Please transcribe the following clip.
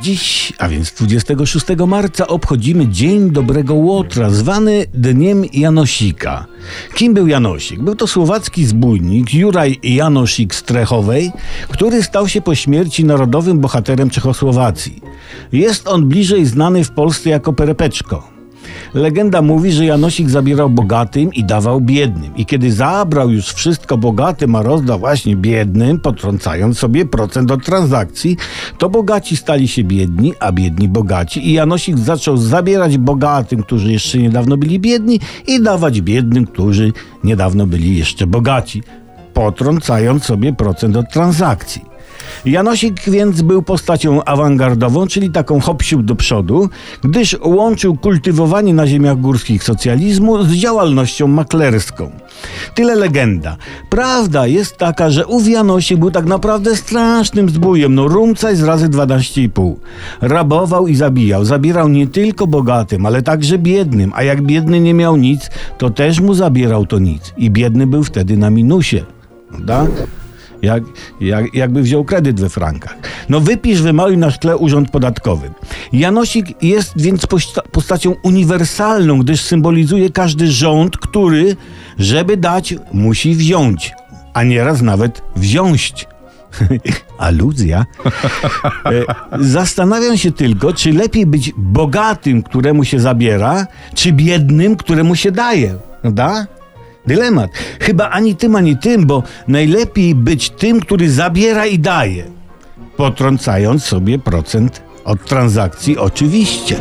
Dziś, a więc 26 marca, obchodzimy Dzień Dobrego Łotra, zwany Dniem Janosika. Kim był Janosik? Był to słowacki zbójnik Juraj Janosik z Trechowej, który stał się po śmierci narodowym bohaterem Czechosłowacji. Jest on bliżej znany w Polsce jako Perepeczko. Legenda mówi, że Janosik zabierał bogatym i dawał biednym. I kiedy zabrał już wszystko bogatym, a rozdał właśnie biednym, potrącając sobie procent od transakcji, to bogaci stali się biedni, a biedni bogaci. I Janosik zaczął zabierać bogatym, którzy jeszcze niedawno byli biedni, i dawać biednym, którzy niedawno byli jeszcze bogaci, potrącając sobie procent od transakcji. Janosik więc był postacią awangardową, czyli taką hopsił do przodu, gdyż łączył kultywowanie na ziemiach górskich socjalizmu z działalnością maklerską. Tyle legenda. Prawda jest taka, że ów Janosik był tak naprawdę strasznym zbójem, no rumcaj z razy 12,5. Rabował i zabijał. Zabierał nie tylko bogatym, ale także biednym, a jak biedny nie miał nic, to też mu zabierał to nic. I biedny był wtedy na minusie. Prawda? Jak, jak, jakby wziął kredyt we frankach. No wypisz, wymaluj na szkle urząd podatkowy. Janosik jest więc postacią uniwersalną, gdyż symbolizuje każdy rząd, który, żeby dać, musi wziąć, a nieraz nawet wziąć. Aluzja. E, zastanawiam się tylko, czy lepiej być bogatym, któremu się zabiera, czy biednym, któremu się daje. Prawda? Dylemat. Chyba ani tym, ani tym, bo najlepiej być tym, który zabiera i daje, potrącając sobie procent od transakcji, oczywiście.